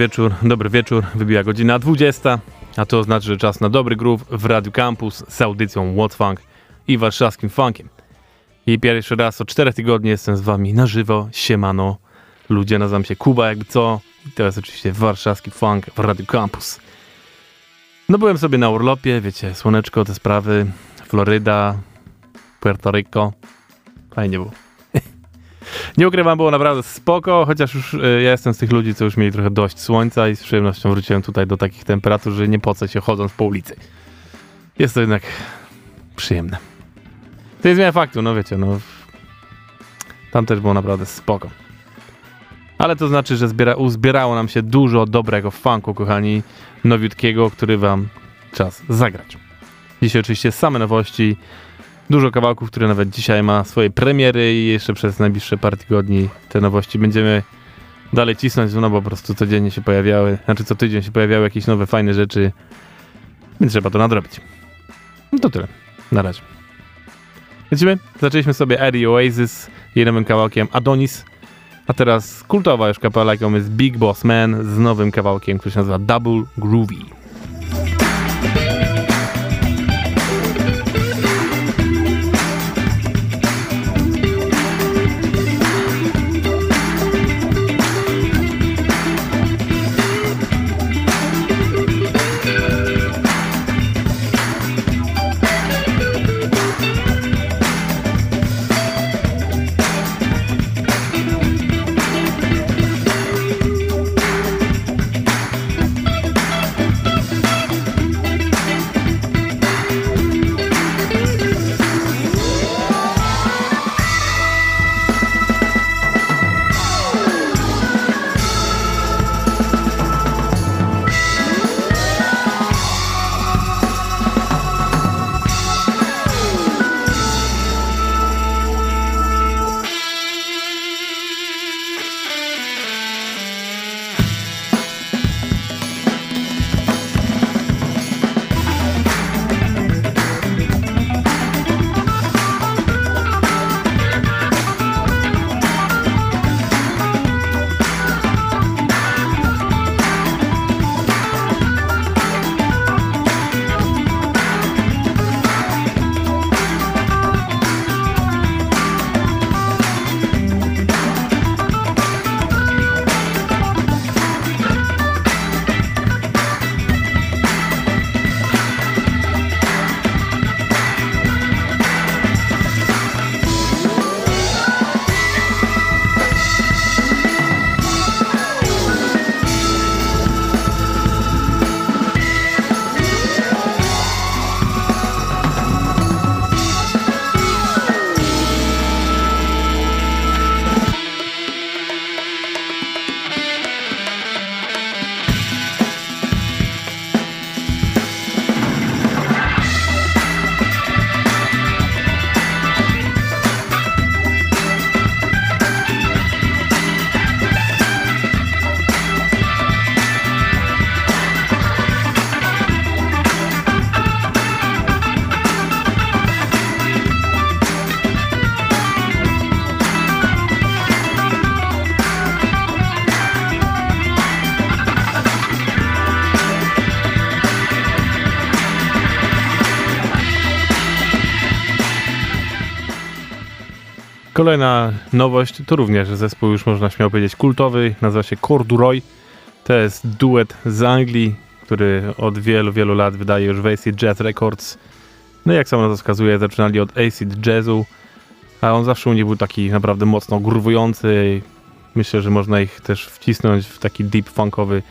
wieczór, dobry wieczór. Wybiła godzina 20, a to oznacza, że czas na dobry groove w Radio Campus z audycją What Funk i warszawskim funkiem. I pierwszy raz od 4 tygodni jestem z wami na żywo. Siemano. Ludzie, nazywam się Kuba, jakby co. I teraz oczywiście warszawski funk w Radio Campus. No byłem sobie na urlopie, wiecie, słoneczko, te sprawy, Floryda, Puerto Rico. Fajnie było. Nie ukrywam, było naprawdę spoko, chociaż już y, ja jestem z tych ludzi, co już mieli trochę dość słońca i z przyjemnością wróciłem tutaj do takich temperatur, że nie pocę się chodząc po ulicy. Jest to jednak przyjemne. To nie zmienia faktu, no wiecie, no. Tam też było naprawdę spoko. Ale to znaczy, że zbiera, uzbierało nam się dużo dobrego funku, kochani, nowiutkiego, który wam czas zagrać. Dzisiaj oczywiście same nowości, dużo kawałków, które nawet dzisiaj ma swoje premiery i jeszcze przez najbliższe parę tygodni te nowości będziemy dalej cisnąć, no bo po prostu codziennie się pojawiały, znaczy co tydzień się pojawiały jakieś nowe, fajne rzeczy, więc trzeba to nadrobić. No to tyle. Na razie. Lecimy? Zaczęliśmy sobie Airy Oasis jej nowym kawałkiem Adonis, a teraz kultowa już kapela, jaką jest Big Boss Man z nowym kawałkiem, który się nazywa Double Groovy. Kolejna nowość to również zespół już można śmiało powiedzieć kultowy, nazywa się Corduroy. To jest duet z Anglii, który od wielu, wielu lat wydaje już w Acid Jazz Records. No i jak samo to wskazuje, zaczynali od Acid Jazzu, a on zawsze u nich był taki naprawdę mocno grwujący. Myślę, że można ich też wcisnąć w taki deep funkowy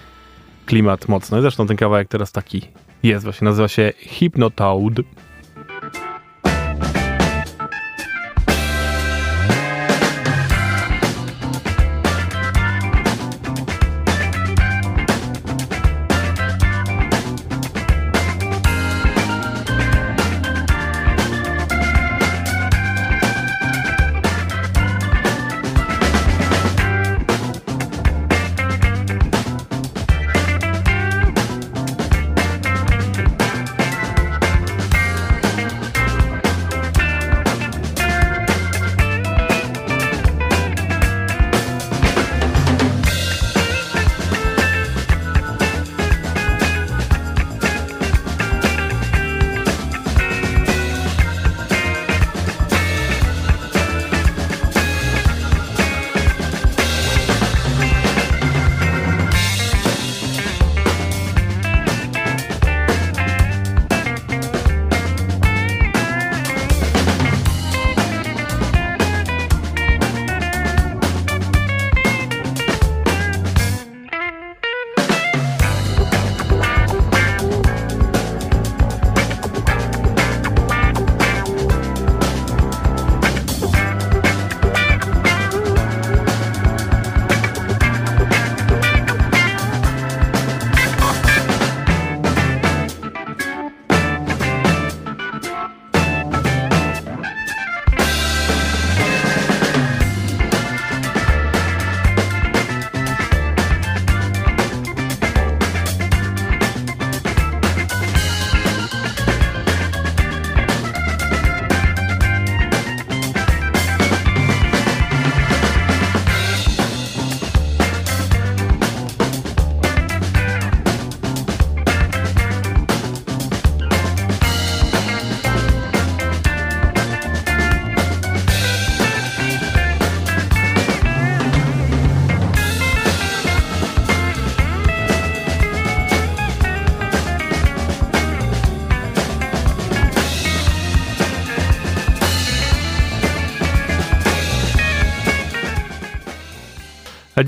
klimat mocno. I zresztą ten kawałek teraz taki jest właśnie, nazywa się Hypnotoad.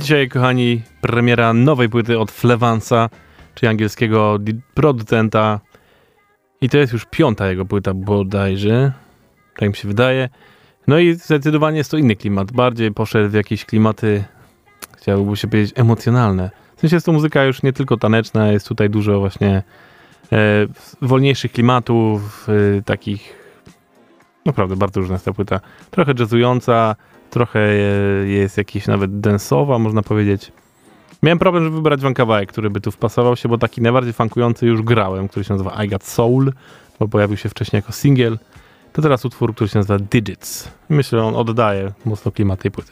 Dzisiaj, kochani, premiera nowej płyty od Flevansa, czyli angielskiego producenta. I to jest już piąta jego płyta bodajże, tak mi się wydaje. No i zdecydowanie jest to inny klimat. Bardziej poszedł w jakieś klimaty, chciałbym się powiedzieć, emocjonalne. W sensie jest to muzyka już nie tylko taneczna, jest tutaj dużo właśnie e, wolniejszych klimatów, e, takich naprawdę bardzo różna jest ta płyta. Trochę jazzująca, trochę jest jakiś nawet densowa, można powiedzieć. Miałem problem, żeby wybrać wam kawałek, który by tu wpasował się, bo taki najbardziej funkujący już grałem, który się nazywa I Got Soul, bo pojawił się wcześniej jako singiel. To teraz utwór, który się nazywa Digits. Myślę, że on oddaje mocno klimat tej płyty.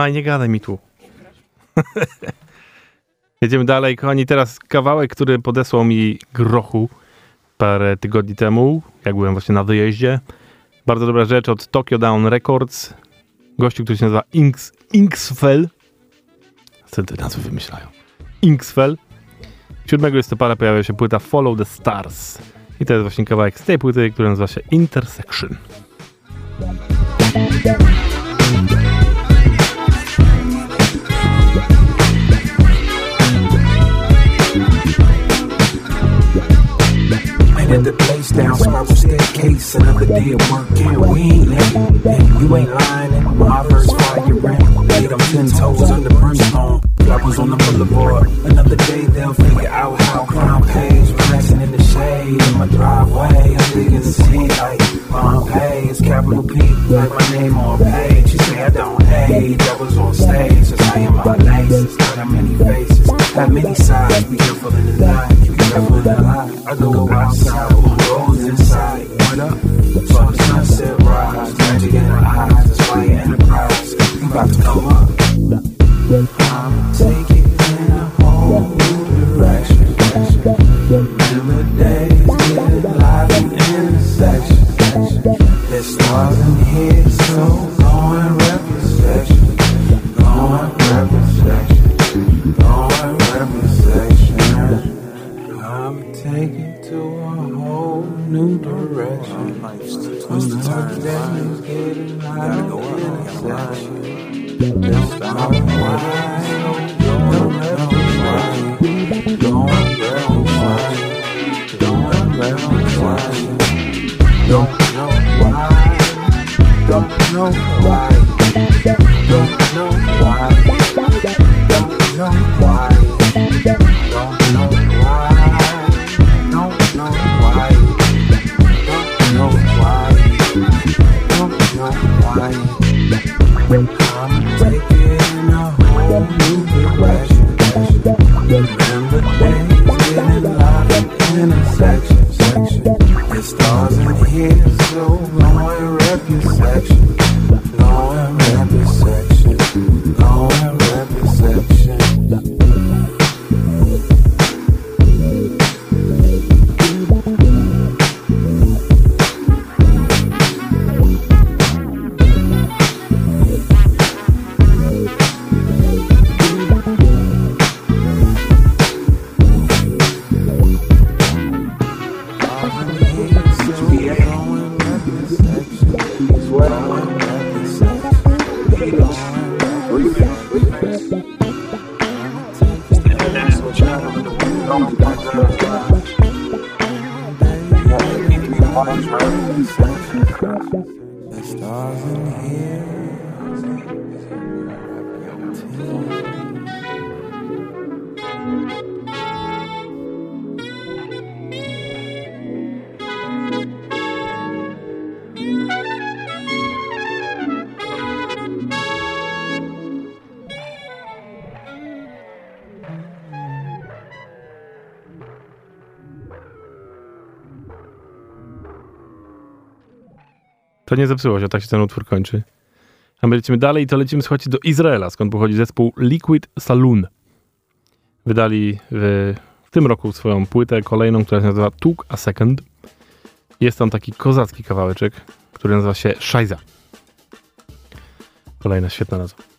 Maj, nie gadaj mi tu. Jedziemy dalej, kochani. Teraz kawałek, który podesłał mi Grochu parę tygodni temu, jak byłem właśnie na wyjeździe. Bardzo dobra rzecz od Tokyo Down Records. Gościu, który się nazywa Inks, Inksfell. Co te nazwy wymyślają? Inksfell. 7 listopada pojawia się płyta Follow the Stars. I to jest właśnie kawałek z tej płyty, który nazywa się Intersection. It the place down, spiral staircase, another day of work, and we ain't late. Hey, you ain't lying, and my first fire ran. Laid on ten toes under brimstone. was on the boulevard. Another day they'll figure out how crime pays. Relaxing in the shade in my driveway. I'm digging to see like um, Pompeii. It's capital P, like my name on page. She say I don't hate. That was on stage, so saying my laces. Not that many faces, have many sides. Be careful in the night, be careful in the light. I go outside, who goes inside? What up? So the sunset rise, magic in her eyes. That's why you enterprise. You about to come up. control To nie zepsuło się, tak się ten utwór kończy. A my lecimy dalej i to lecimy, słuchajcie, do Izraela, skąd pochodzi zespół Liquid Saloon. Wydali w, w tym roku swoją płytę kolejną, która się nazywa Took a Second. Jest tam taki kozacki kawałeczek, który nazywa się Szajza. Kolejna świetna nazwa.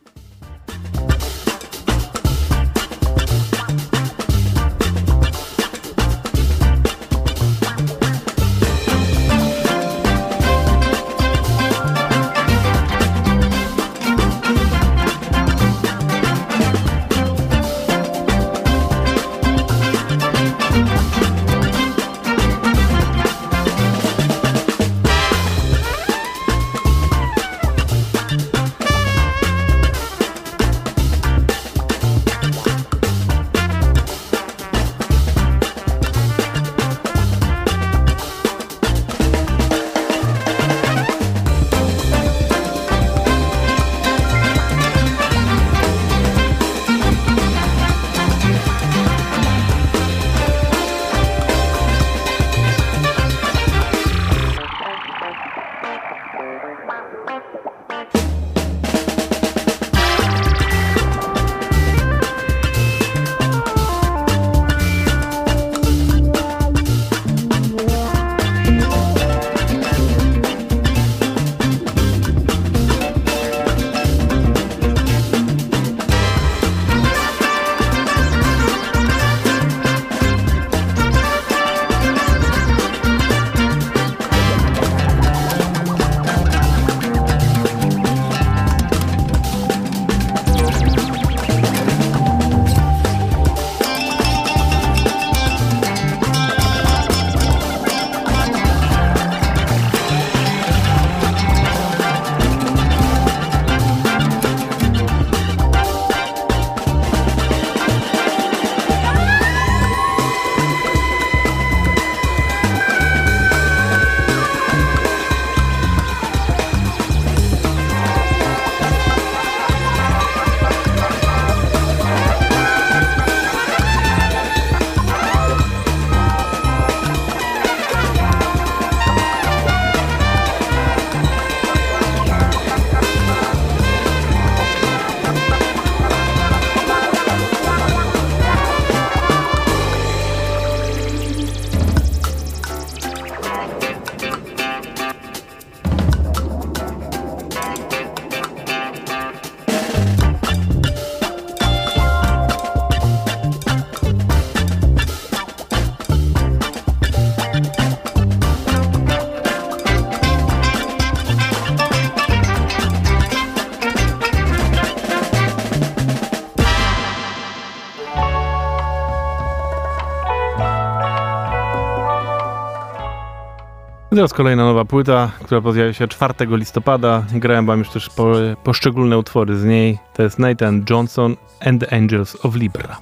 Teraz kolejna nowa płyta, która pojawia się 4 listopada. Grałem wam już też po, poszczególne utwory z niej. To jest Nathan Johnson and the Angels of Libra.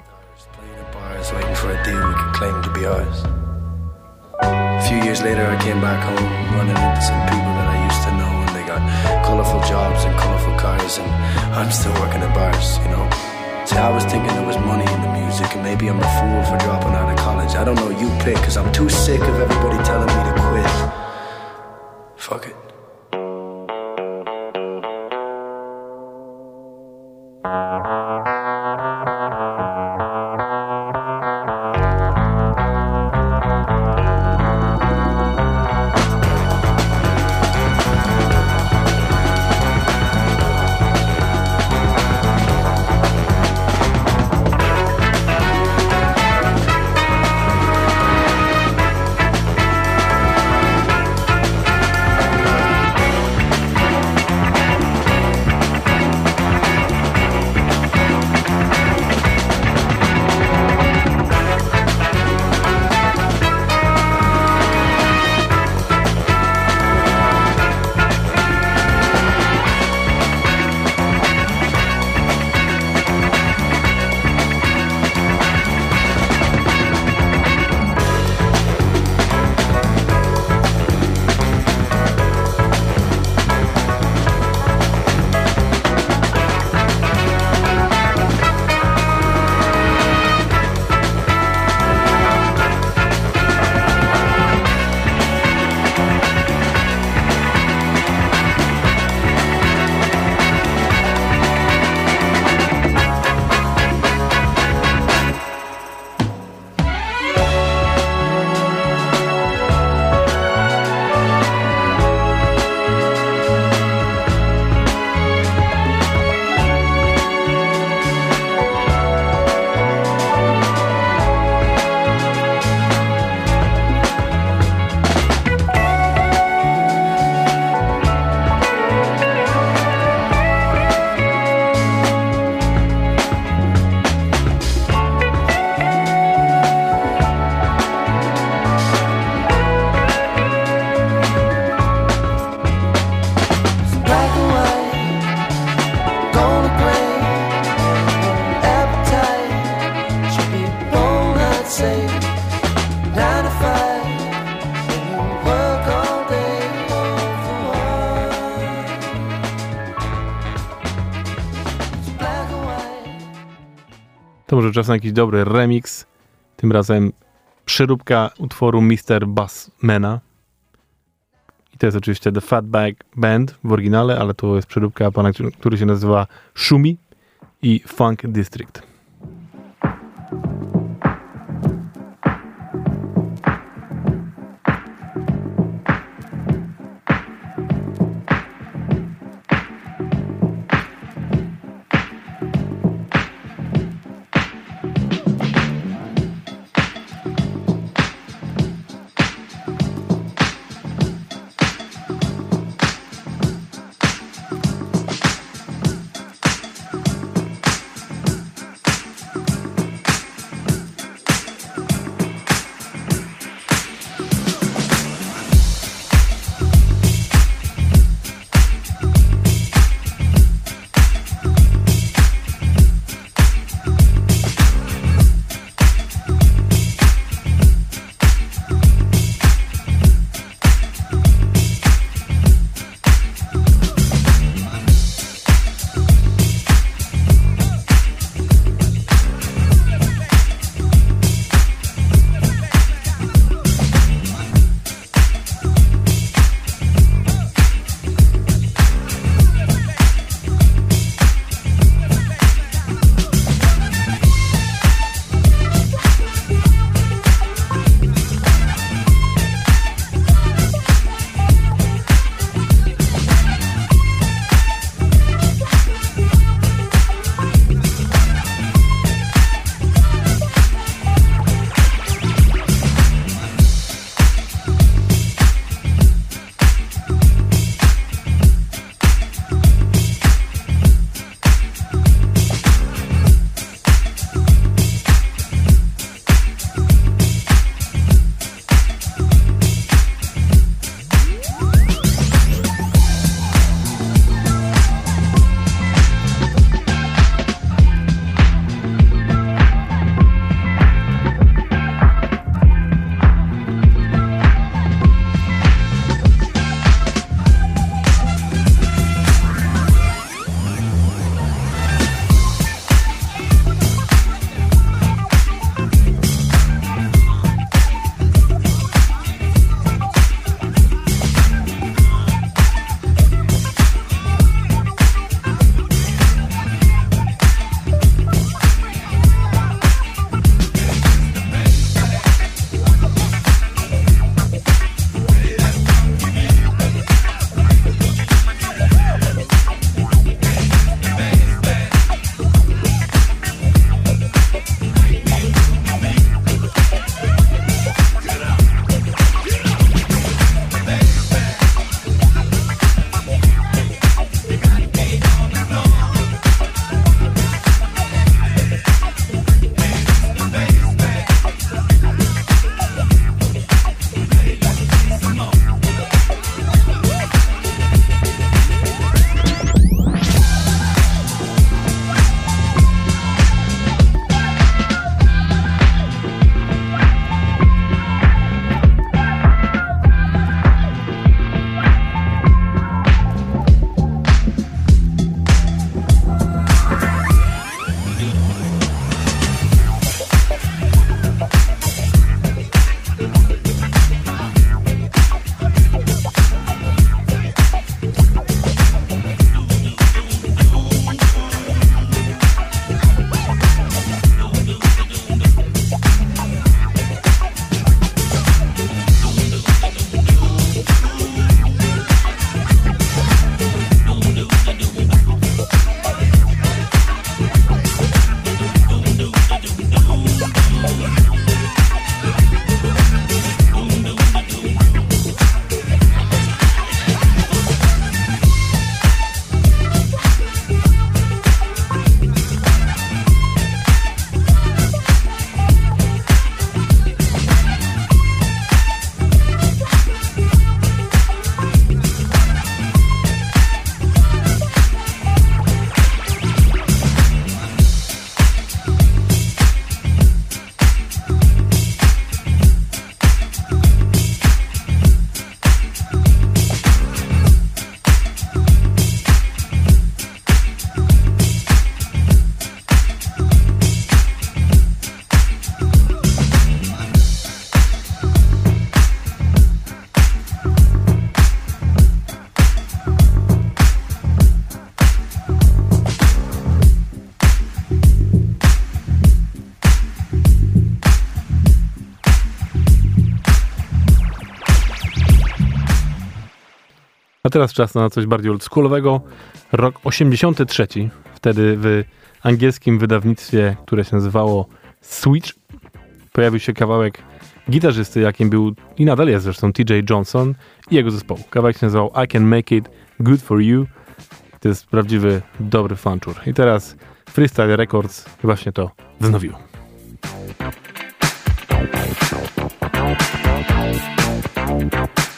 I I colorful jobs and colorful cars, and I'm still working at bars, you know. See, I was thinking there was money in the music, and maybe I'm a fool for dropping out of college. I don't know, you pick, cause I'm too sick of everybody telling me to. Fuck it. black To może czas na jakiś dobry remix. Tym razem przeróbka utworu Mr. Bassmana. I to jest oczywiście The Fatback Band w oryginale, ale to jest przeróbka pana, który się nazywa Shumi i Funk District. A teraz czas na coś bardziej oldschoolowego. Rok 83. Wtedy w angielskim wydawnictwie, które się nazywało Switch, pojawił się kawałek gitarzysty, jakim był i nadal jest zresztą TJ Johnson i jego zespołu. Kawałek się nazywał I Can Make It Good For You. To jest prawdziwy, dobry fanczur. I teraz Freestyle Records właśnie to wznowił. If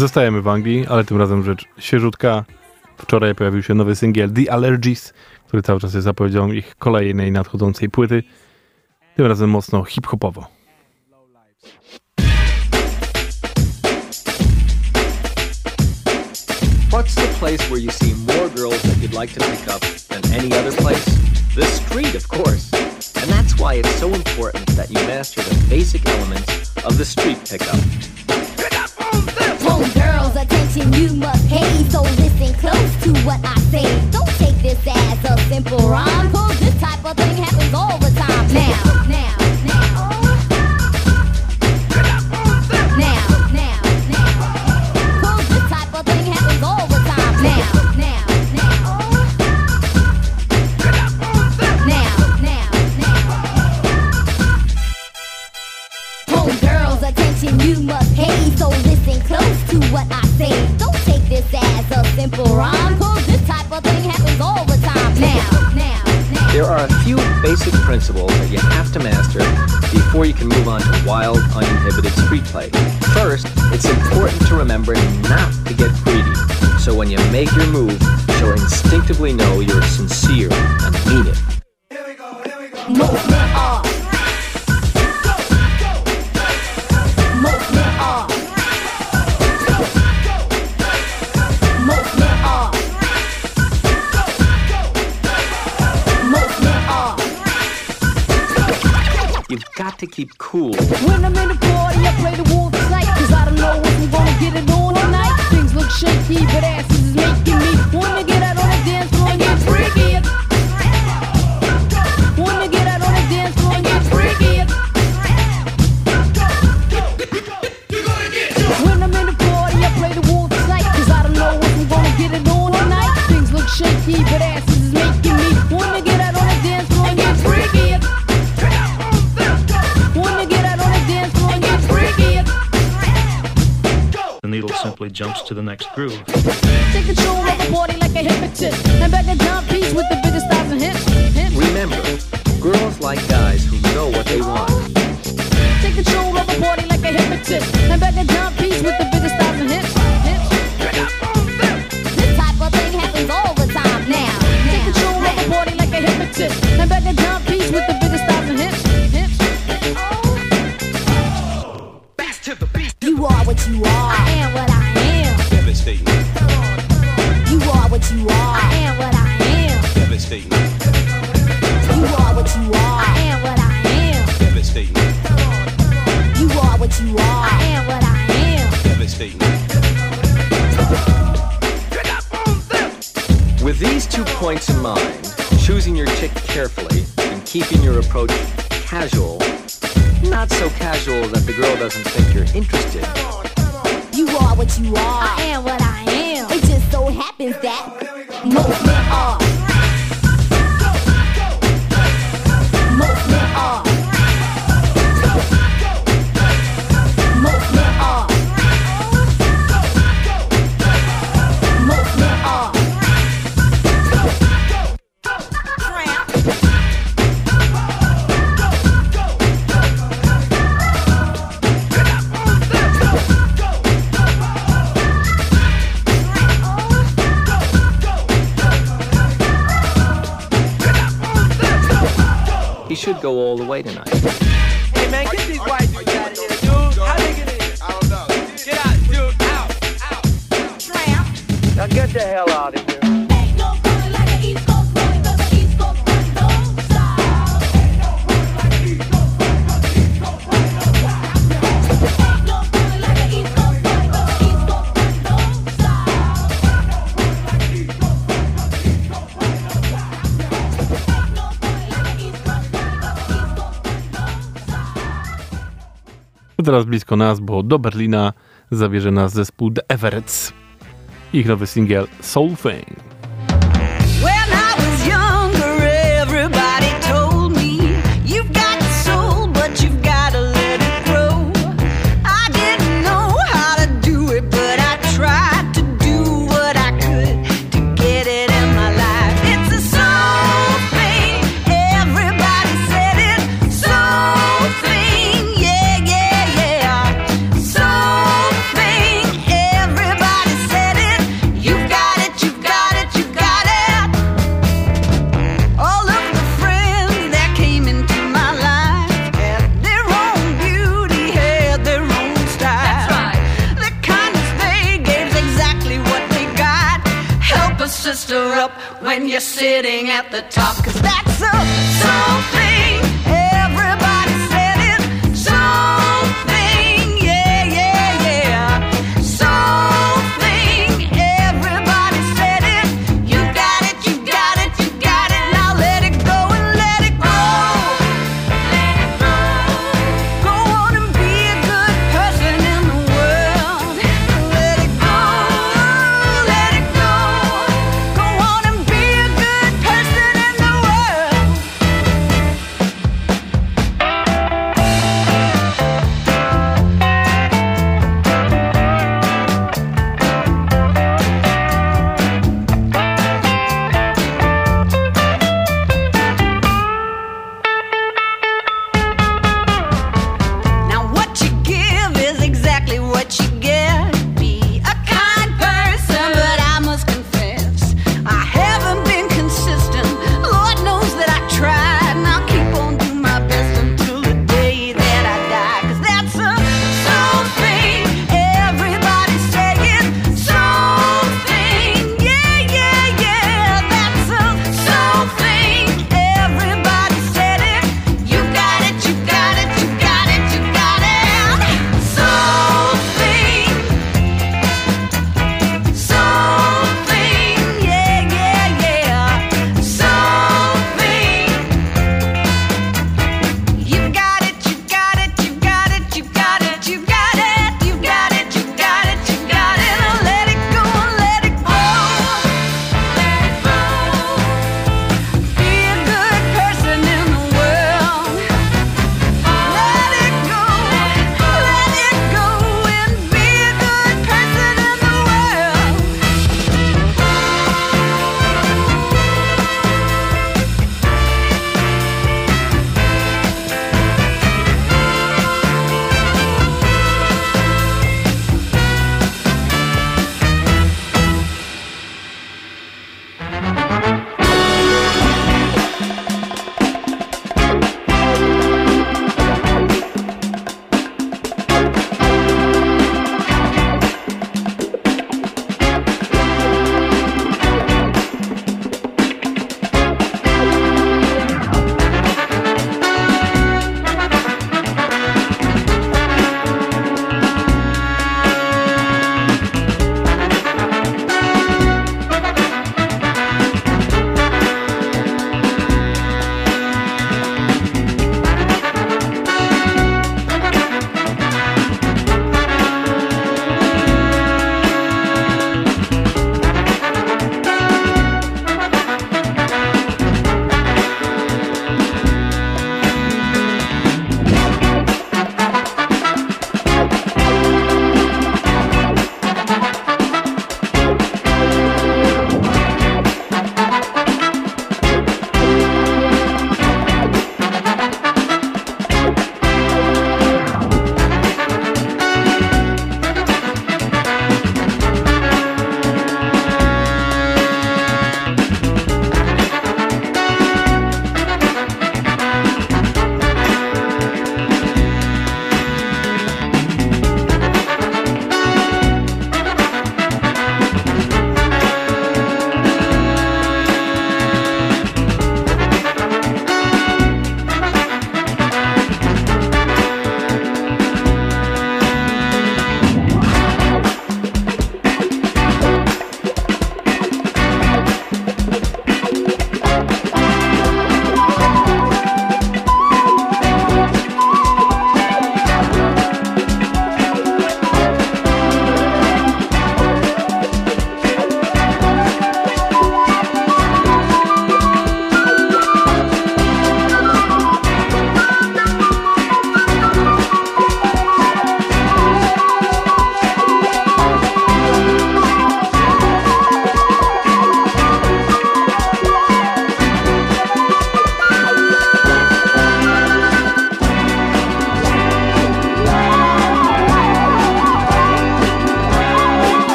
Zostajemy w Anglii, ale tym razem rzecz świeżutka. Wczoraj pojawił się nowy singiel The Allergies, który cały czas jest zapowiedzią ich kolejnej nadchodzącej płyty. Tym razem mocno hip-hopowo. What's the place where you see more girls that you'd like to pick up than any other place? The street, of course. And that's why it's so important that you master the basic elements of the street pickup. Attention, you must pay. So listen close to what I say. Don't take this as a simple rhyme. Cause this type of thing happens all the time. Now, now. What I say. Don't take this as a simple rhyme. Cause this type of thing happens all the time. Now, now, now. There are a few basic principles that you have to master before you can move on to wild, uninhibited street play. First, it's important to remember not to get greedy. So when you make your move, you'll instinctively know you're sincere and mean it. Here we go, here we go. Most men are. Keep cool. When I'm in the party, I play the wolf. Cause I don't know if I'm gonna get it on tonight. Things look shaky, but asses to the next groove. Take control of the like a hypnotist. And back a jump you're interested, You are what you are. I am what I am. He go all the way tonight. Hey man, get these white dudes out of here, dude. How they get in? I don't know. Get out, dude. Out, out. Now get the hell out of here. Teraz blisko nas, bo do Berlina zabierze nas zespół The Everett's. Ich nowy singiel Soul Thing. sitting at the top. Cause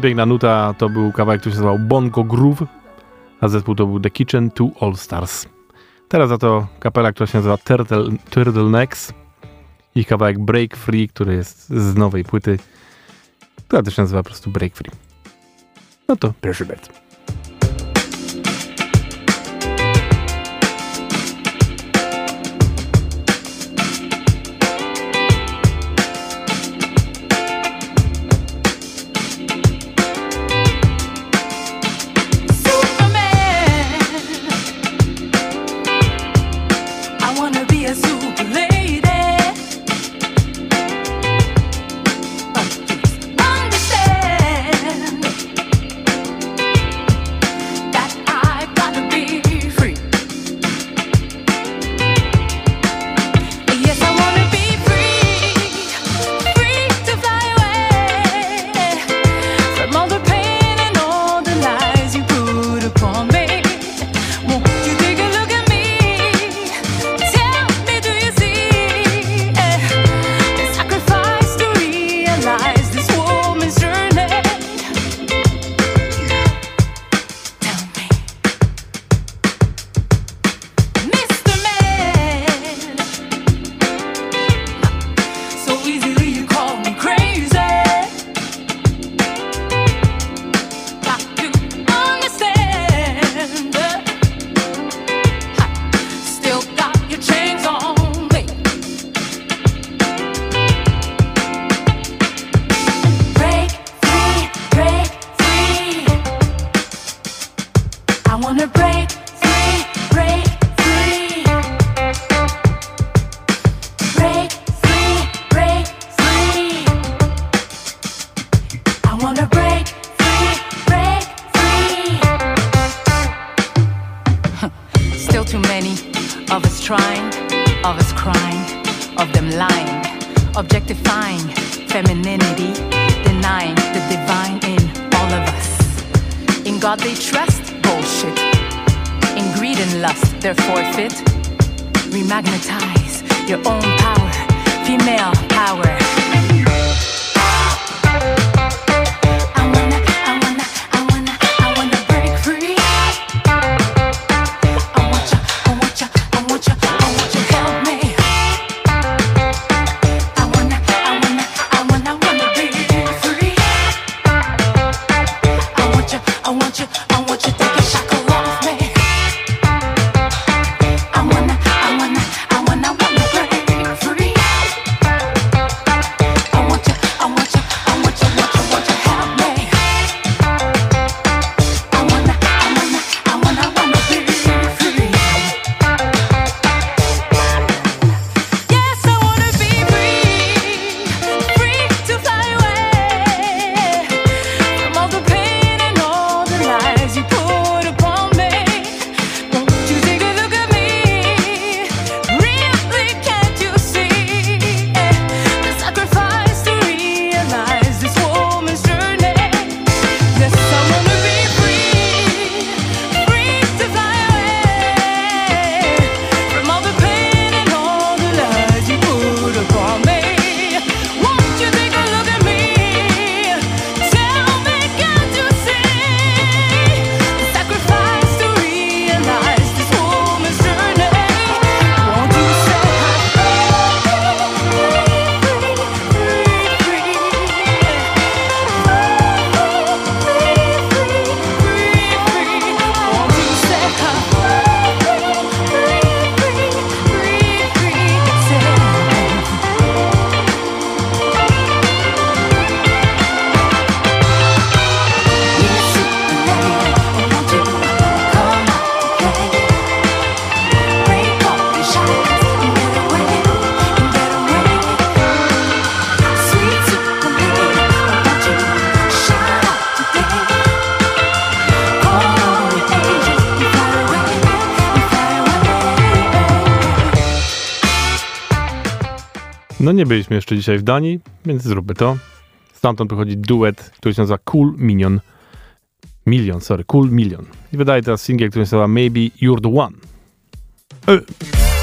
piękna nuta to był kawałek, który się nazywał Bongo Groove, a zespół to był The Kitchen Two All Stars. Teraz za to kapela, która się nazywa Turtle, Turtlenecks i kawałek Break Free, który jest z nowej płyty, która też się nazywa po prostu Break Free. No to proszę bardzo. femininity, denying the divine in all of us. In God they trust, bullshit. In greed and lust, their forfeit. Remagnetize your own power, female power. No nie byliśmy jeszcze dzisiaj w Danii, więc zróbmy to. Stamtąd pochodzi duet, który się nazywa Cool Minion. Milion, sorry, Cool Million. I wydaje teraz singiel, który się nazywa Maybe You're the One. Y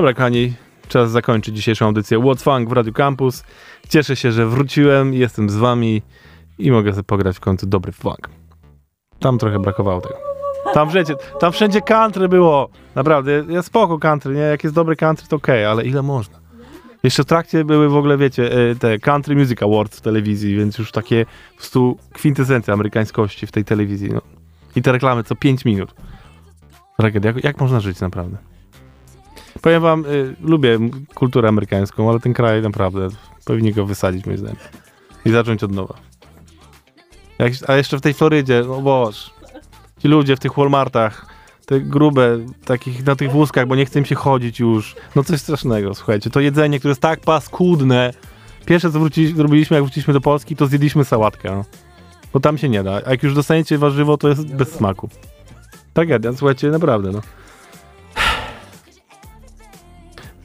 dobra, kochani, czas zakończyć dzisiejszą audycję What's Funk w Radio Campus. Cieszę się, że wróciłem, jestem z wami i mogę sobie pograć w końcu dobry funk. Tam trochę brakowało tego. Tam wszędzie, tam wszędzie country było. Naprawdę, jest spoko country, nie? Jak jest dobry country, to okej, ale ile można? Jeszcze w trakcie były w ogóle, wiecie, e, te Country Music Awards w telewizji, więc już takie po prostu kwintesencja amerykańskości w tej telewizji. No. I te reklamy co 5 minut. Tragedia. Jak, jak można żyć naprawdę? Powiem wam, y, lubię kulturę amerykańską, ale ten kraj naprawdę powinni go wysadzić moim zdaniem. I zacząć od nowa. Jak, a jeszcze w tej Florydzie, no boż. Ci ludzie w tych Walmartach, te grube, takich na tych wózkach, bo nie chce im się chodzić już. No coś strasznego, słuchajcie. To jedzenie, które jest tak paskudne. Pierwsze co zrobiliśmy, jak wróciliśmy do Polski, to zjedliśmy sałatkę. No. Bo tam się nie da. A jak już dostaniecie warzywo, to jest bez smaku. Tragedia, słuchajcie, naprawdę, no.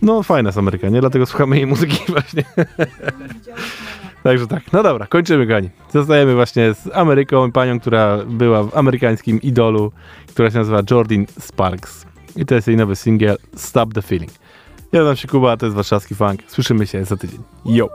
No, fajna jest Ameryka, nie? Dlatego słuchamy jej muzyki właśnie. Także tak, no dobra, kończymy, kochani. Zostajemy właśnie z Ameryką, panią, która była w amerykańskim idolu, która się nazywa Jordan Sparks. I to jest jej nowy singiel Stop the Feeling. Ja nazywam się Kuba, to jest warszawski funk. Słyszymy się za tydzień. Yo!